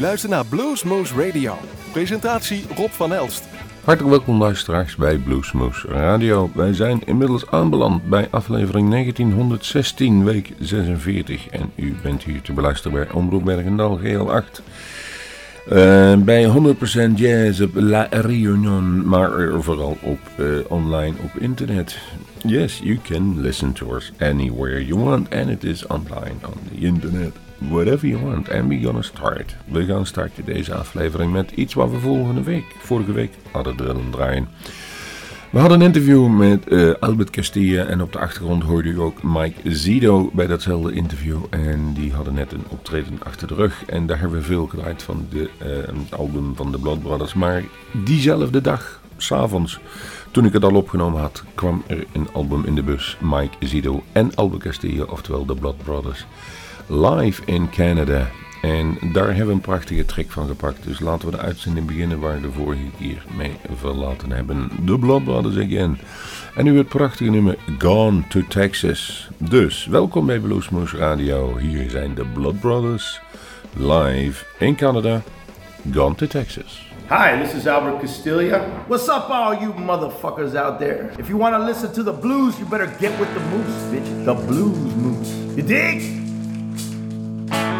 luistert naar Bluesmoose Radio. Presentatie Rob van Elst. Hartelijk welkom luisteraars bij Bluesmoose Radio. Wij zijn inmiddels aanbeland bij aflevering 1916, week 46. En u bent hier te beluisteren bij Omroep Bergendal GL8. Uh, bij 100% Jazz op La Réunion, maar vooral op uh, online op internet. Yes, you can listen to us anywhere you want and it is online on the internet. Whatever you want. And we're gonna start. We gaan starten deze aflevering met iets wat we volgende week, vorige week hadden willen draaien. We hadden een interview met uh, Albert Castilla en op de achtergrond hoorde u ook Mike Zido bij datzelfde interview. En die hadden net een optreden achter de rug en daar hebben we veel gedraaid van de, het album van de Blood Brothers. Maar diezelfde dag, s'avonds, toen ik het al opgenomen had, kwam er een album in de bus. Mike Zido en Albert Castilla, oftewel de Blood Brothers, live in Canada. En daar hebben we een prachtige trick van gepakt. Dus laten we de uitzending beginnen waar we de vorige keer mee verlaten hebben. Blood Brothers again. En nu het prachtige nummer Gone to Texas. Dus welkom bij Bluesmoose Radio. Hier zijn de Blood Brothers live in Canada. Gone to Texas. Hi, this is Albert Castilla. What's up, all you motherfuckers out there? If you want to listen to the blues, you better get with the moose, bitch. The blues moose. You dig? Thank you.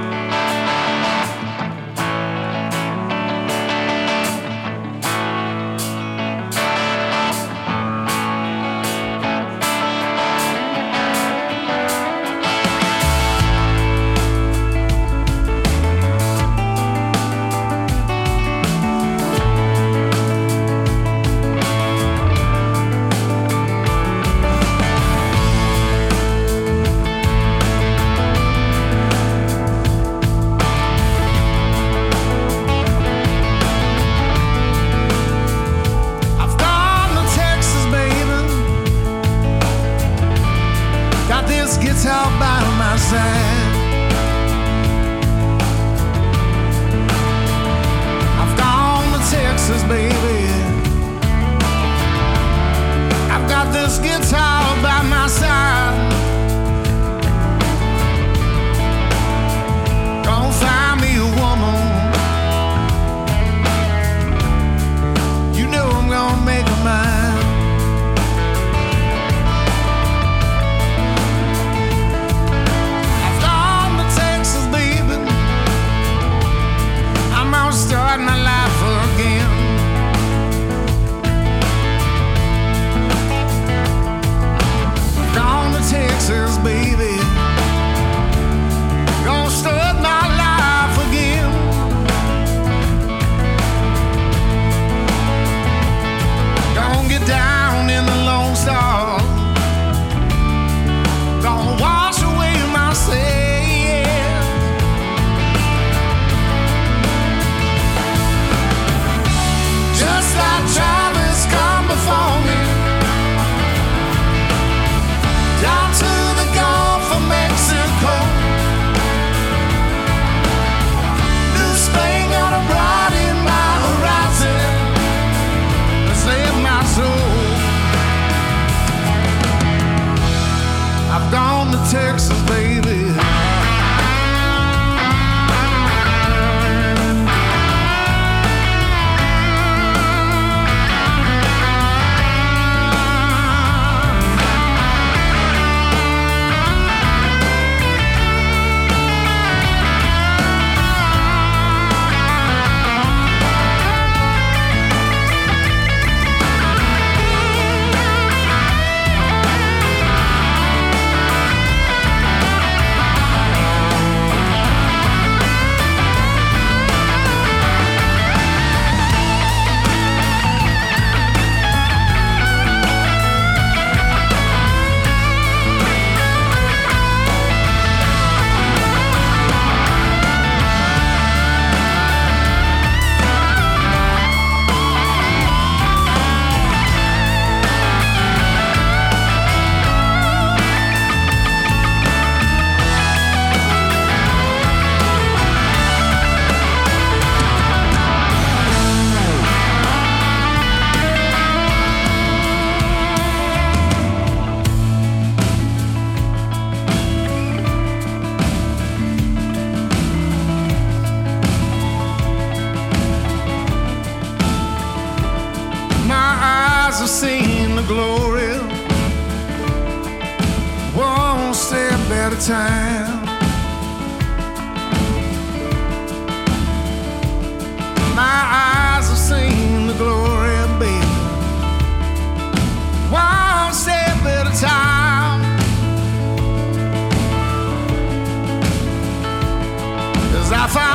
the Texas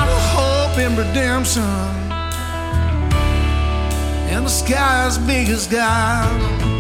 got a hope in redemption. And the sky is big as God.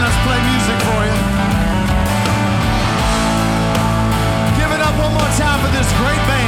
let's play music for you. Give it up one more time for this great band.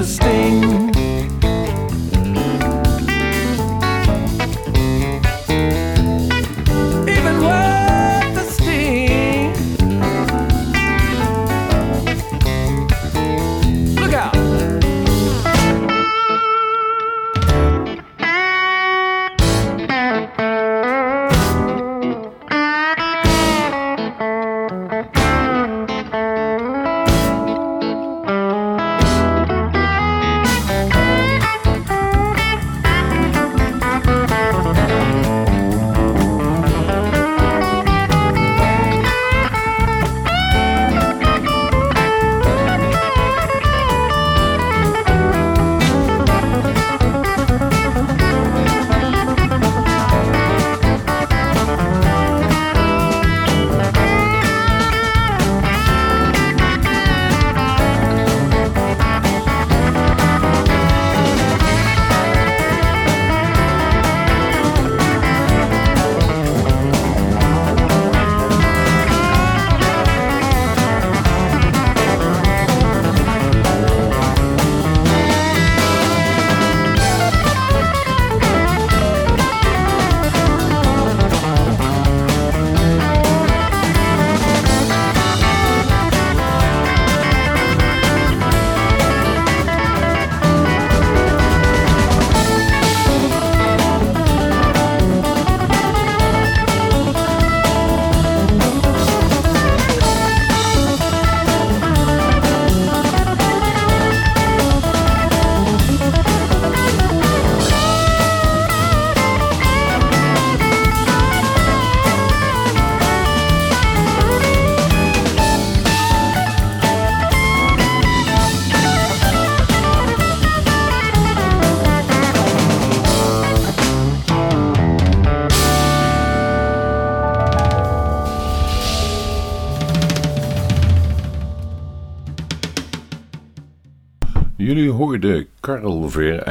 The sting.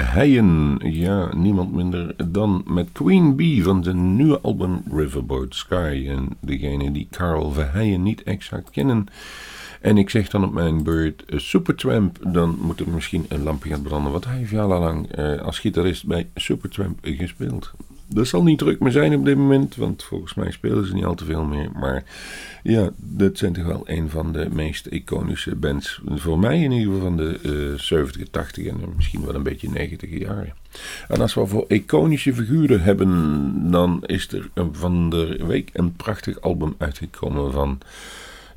Verheijen, ja, niemand minder dan met Queen Bee van zijn nieuwe album Riverboat Sky. En degene die Karel Verheijen niet exact kennen, en ik zeg dan op mijn beurt uh, Supertramp, dan moet er misschien een lampje gaan branden. Want hij heeft jarenlang uh, als gitarist bij Supertramp gespeeld. Dat zal niet druk meer zijn op dit moment, want volgens mij spelen ze niet al te veel meer. Maar ja, dat zijn toch wel een van de meest iconische bands. Voor mij in ieder geval van de uh, 70, 80 en misschien wel een beetje 90 jaren. En als we voor iconische figuren hebben, dan is er van de week een prachtig album uitgekomen van,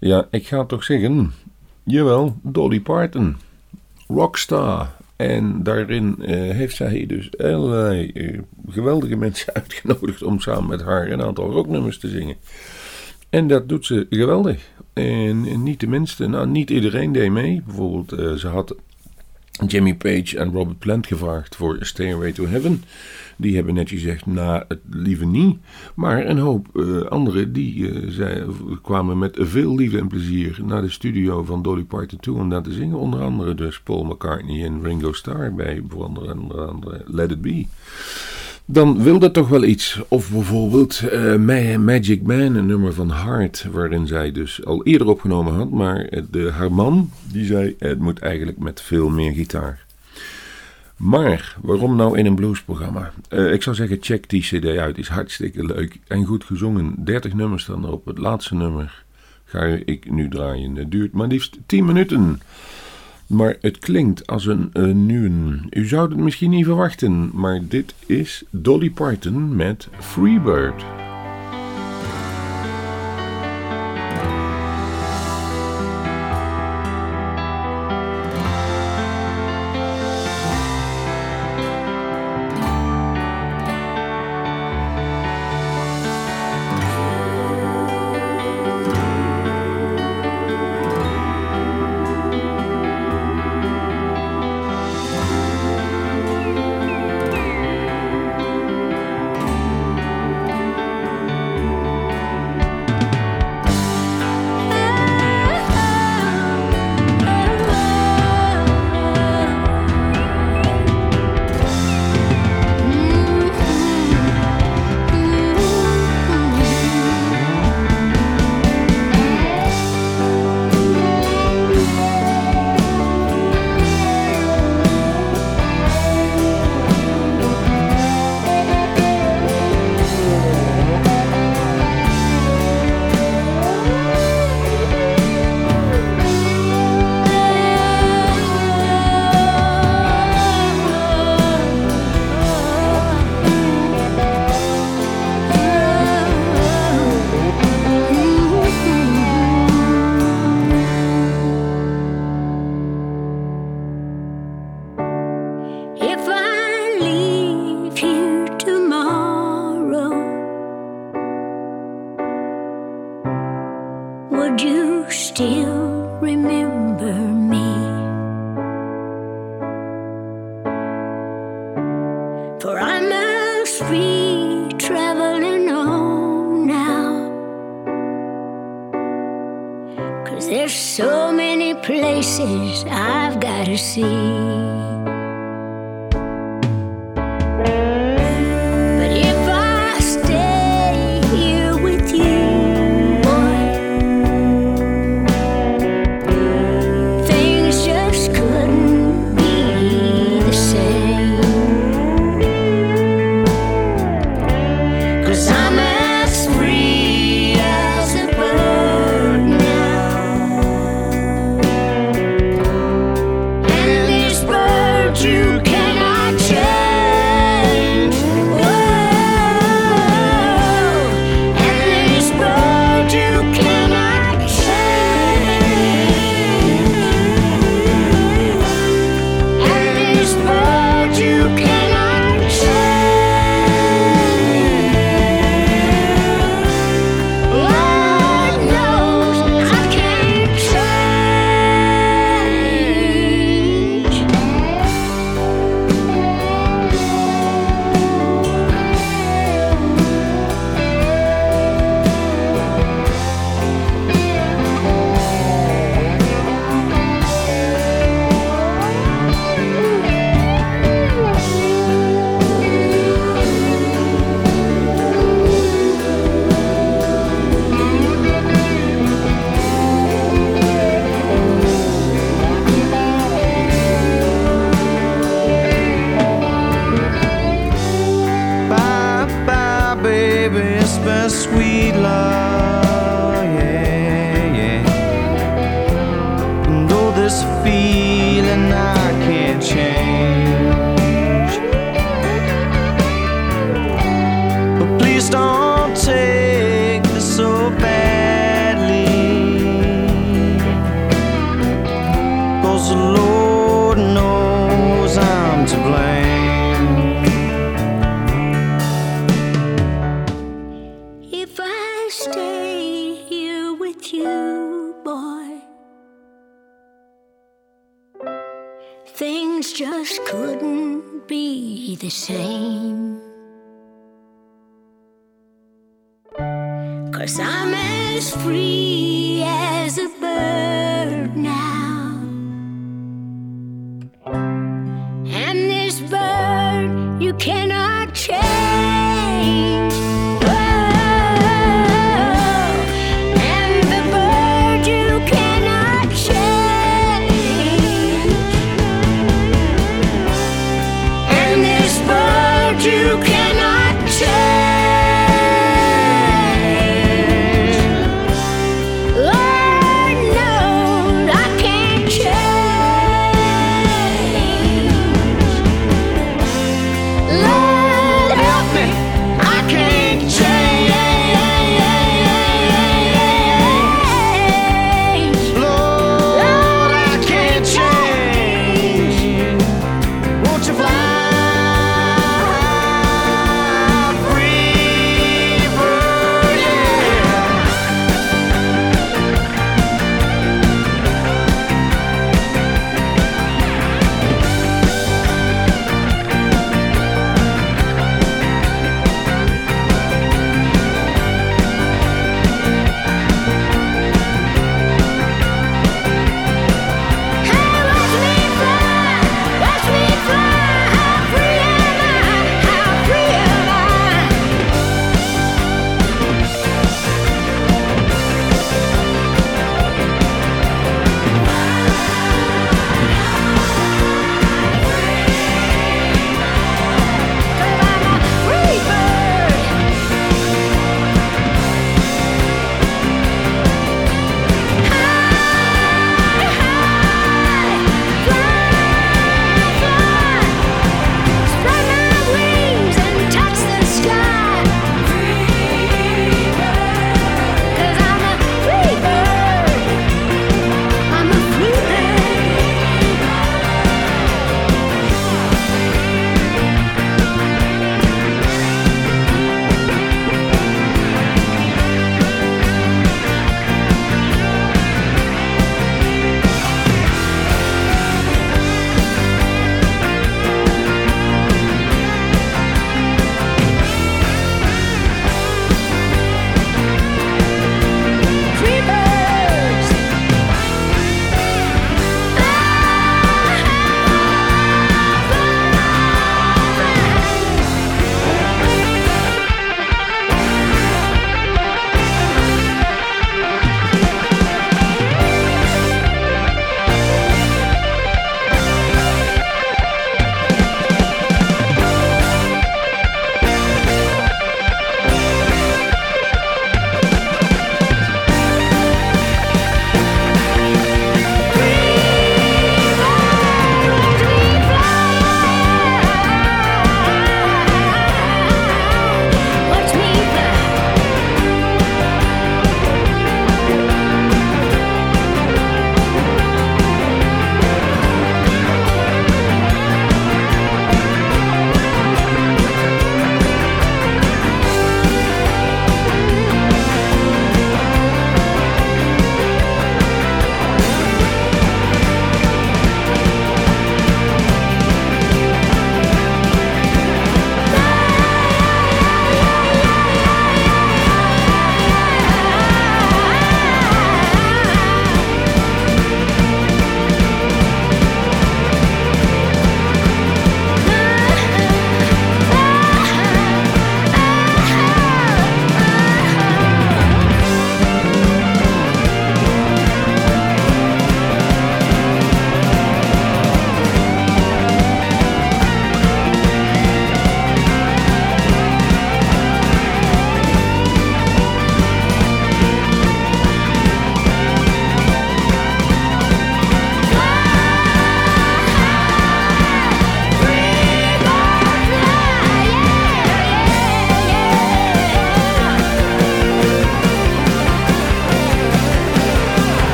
ja, ik ga toch zeggen, jawel, Dolly Parton. Rockstar. En daarin uh, heeft zij dus allerlei uh, geweldige mensen uitgenodigd om samen met haar een aantal rocknummers te zingen. En dat doet ze geweldig. En niet de minste, nou niet iedereen deed mee. Bijvoorbeeld, uh, ze had Jimmy Page en Robert Plant gevraagd voor Stairway to Heaven. Die hebben net gezegd, nou, het liever niet. Maar een hoop uh, anderen die uh, zij, kwamen met veel liefde en plezier naar de studio van Dolly Parton toe om daar te zingen. Onder andere dus Paul McCartney en Ringo Starr bij onder andere Let It Be dan wil dat toch wel iets. Of bijvoorbeeld uh, Magic Man, een nummer van Hart, waarin zij dus al eerder opgenomen had. Maar de, haar man, die zei, het moet eigenlijk met veel meer gitaar. Maar, waarom nou in een bluesprogramma? Uh, ik zou zeggen, check die cd uit, is hartstikke leuk en goed gezongen. 30 nummers dan op. Het laatste nummer ga ik nu draaien. Het duurt maar liefst 10 minuten. Maar het klinkt als een, een. U zou het misschien niet verwachten, maar dit is Dolly Parton met Freebird.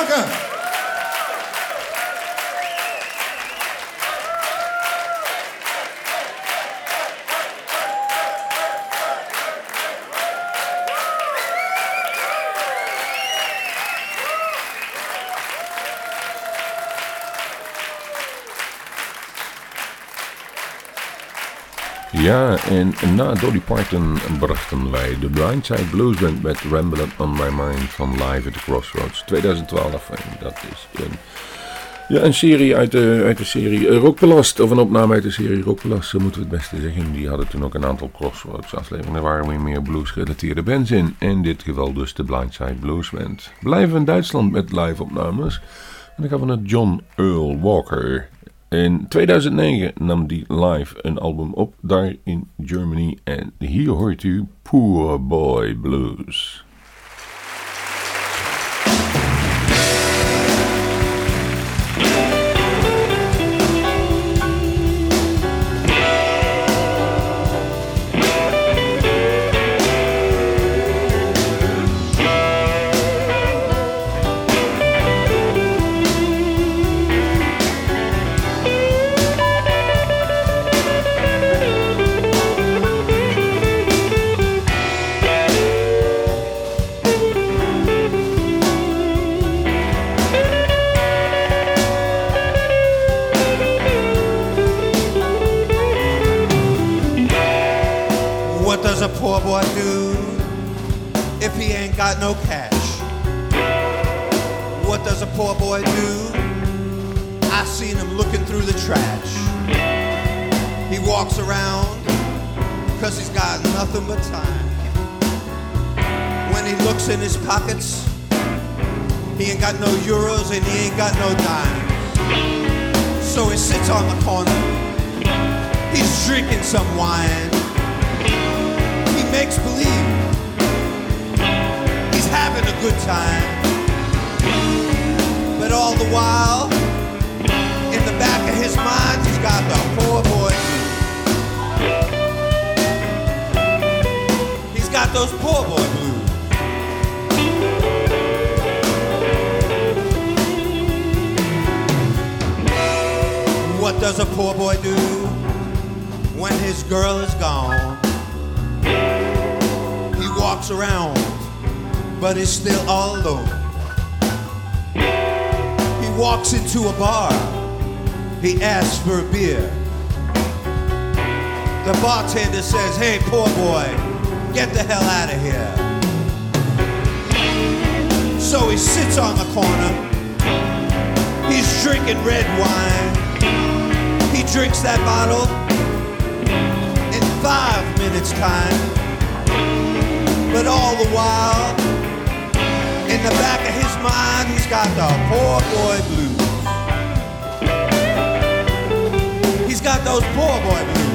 Toca! Ja, en na Dolly Parton brachten wij de Blindside Blues Band met Ramblin' on My Mind van Live at the Crossroads 2012. En dat is een, ja, een serie uit de, uit de serie Rockbelast, of een opname uit de serie Rockbelast, zo moeten we het beste zeggen. Die hadden toen ook een aantal Crossroads afleveringen, daar waren weer meer blues gerelateerde bands in. In dit geval dus de Blindside Blues Band. Blijven in Duitsland met live opnames. En dan gaan we naar John Earl Walker. In 2009 nam die live een album op daar in Germany. En hier hoort u Poor Boy Blues. He walks around cause he's got nothing but time. When he looks in his pockets, he ain't got no euros and he ain't got no dimes. So he sits on the corner. He's drinking some wine. He makes believe he's having a good time. But all the while, his mind, he's got the poor boy blues. He's got those poor boy blues. What does a poor boy do when his girl is gone? He walks around, but is still all alone. He walks into a bar, he asks for a beer. The bartender says, Hey, poor boy, get the hell out of here. So he sits on the corner, he's drinking red wine. He drinks that bottle in five minutes' time. But all the while, in the back of his mind, he's got the poor boy blues. Got those poor boy blues.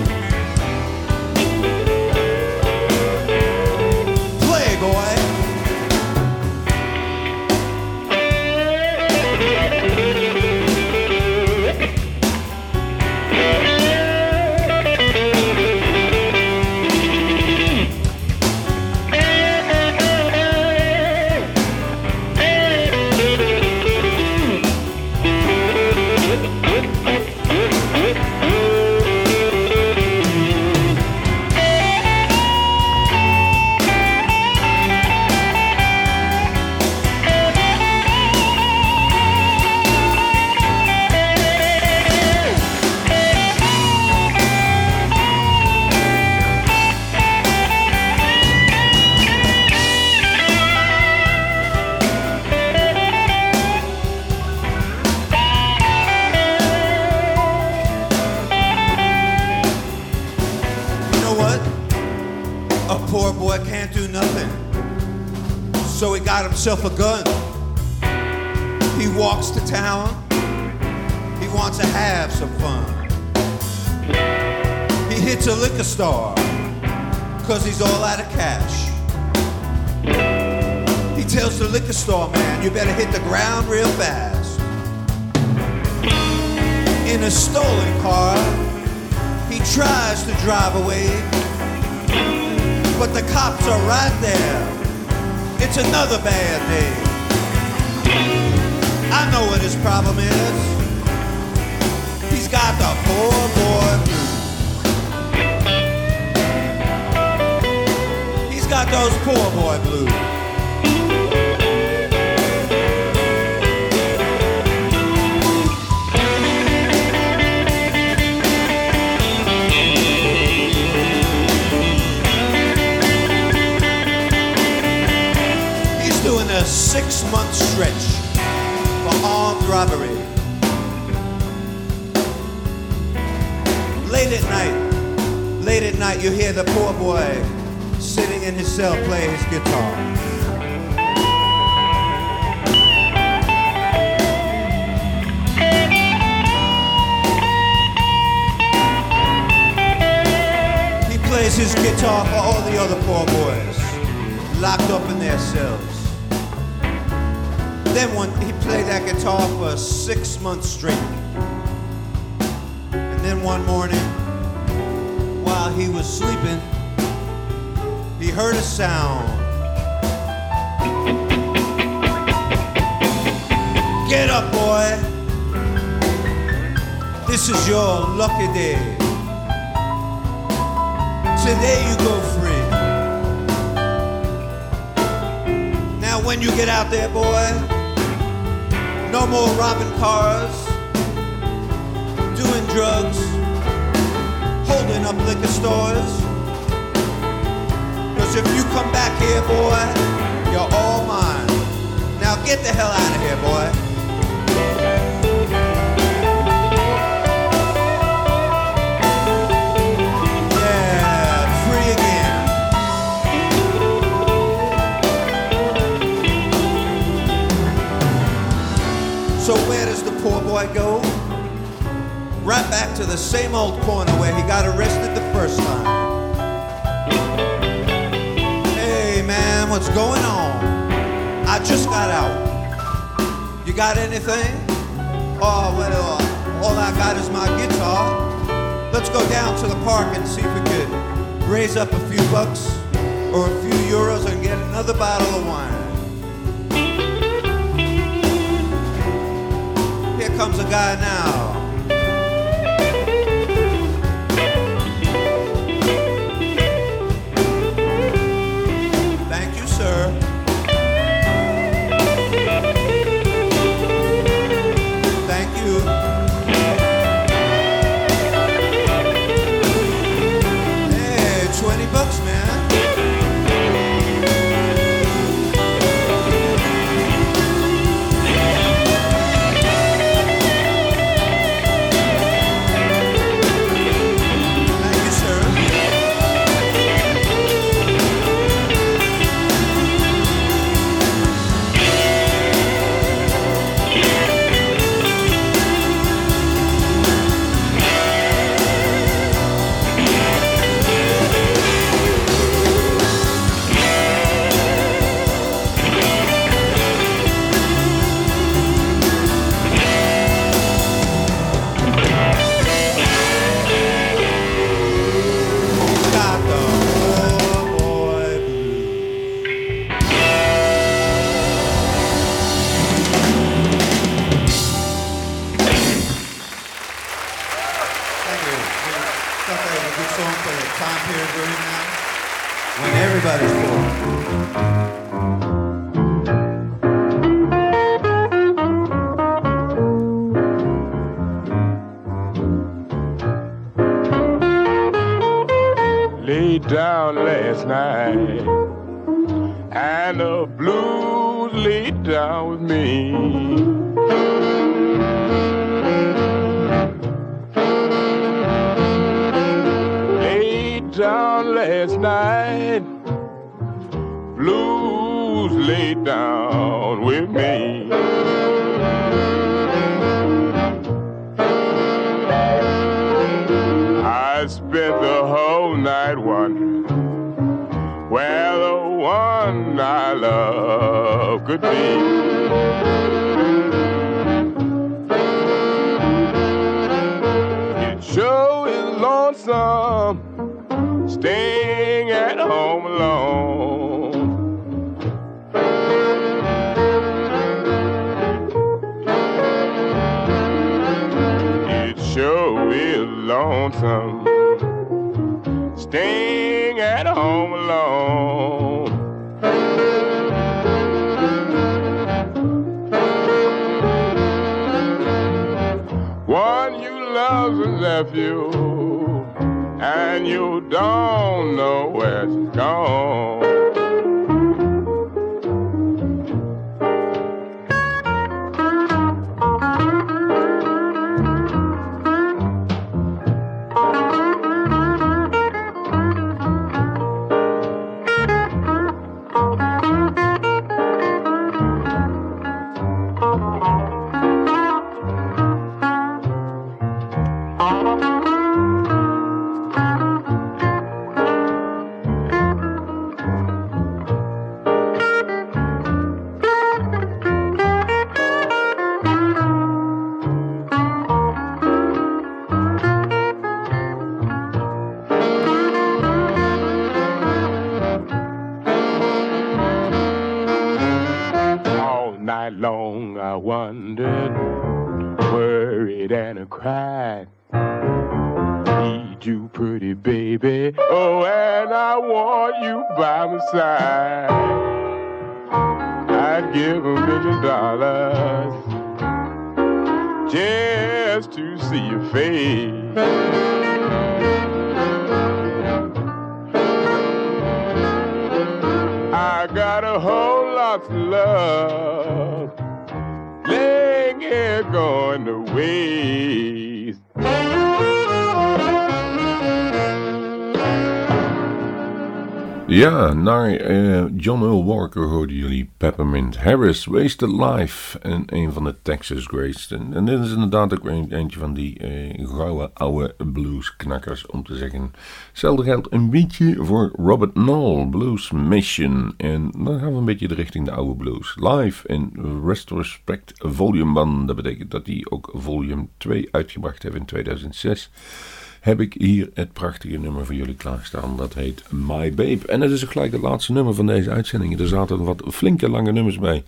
Armed robbery. Late at night, late at night, you hear the poor boy sitting in his cell play his guitar. He plays his guitar for all the other poor boys locked up in their cells. Then one, he played that guitar for six months straight. And then one morning, while he was sleeping, he heard a sound. Get up, boy. This is your lucky day. Today you go free. Now, when you get out there, boy, no more robbing cars, doing drugs, holding up liquor stores. Cause if you come back here, boy, you're all mine. Now get the hell out of here, boy. The go? Right back to the same old corner where he got arrested the first time. Hey man, what's going on? I just got out. You got anything? Oh well, all I got is my guitar. Let's go down to the park and see if we could raise up a few bucks or a few euros and get another bottle of wine. Comes a guy now. Down last night, and the blues laid down with me. Laid down last night, blues laid could be. It sure is lonesome staying at home alone. It sure is lonesome staying. You, and you don't know where she's gone. I cried. Need you, pretty baby. Oh, and I want you by my side. I'd give a million dollars just to see your face. I got a whole lot of love laying here going to waste. Ja, naar eh, John Earl Walker hoorden jullie Peppermint Harris, Wasted Life en een van de Texas Greats. En, dit is inderdaad ook een, eentje van die eh, gouden oude bluesknakkers om te zeggen. Hetzelfde geldt een beetje voor Robert Knoll, Blues Mission. En dan gaan we een beetje richting de oude blues. Live in Retrospect Volume 1, dat betekent dat hij ook volume 2 uitgebracht heeft in 2006 heb ik hier het prachtige nummer voor jullie klaarstaan. Dat heet My Babe. En het is ook gelijk het laatste nummer van deze uitzending. Er zaten wat flinke lange nummers bij.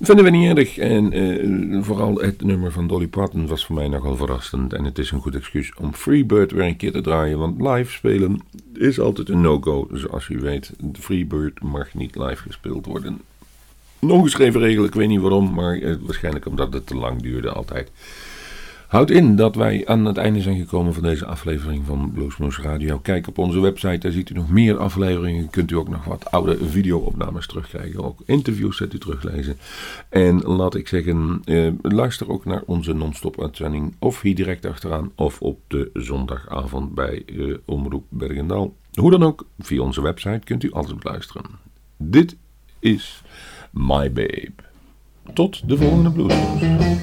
Vinden we niet erg. En eh, vooral het nummer van Dolly Parton was voor mij nogal verrassend. En het is een goed excuus om Freebird weer een keer te draaien. Want live spelen is altijd een no-go. Zoals u weet, Freebird mag niet live gespeeld worden. Een ongeschreven regel, ik weet niet waarom. Maar eh, waarschijnlijk omdat het te lang duurde altijd. Houd in dat wij aan het einde zijn gekomen van deze aflevering van Bluesmoose Radio. Kijk op onze website, daar ziet u nog meer afleveringen. Kunt u ook nog wat oude video-opnames terugkrijgen. Ook interviews zet u teruglezen. En laat ik zeggen, eh, luister ook naar onze non-stop uitzending. Of hier direct achteraan, of op de zondagavond bij eh, Omroep Bergendal. Hoe dan ook, via onze website kunt u alles beluisteren. Dit is My Babe. Tot de volgende Bluesmoose.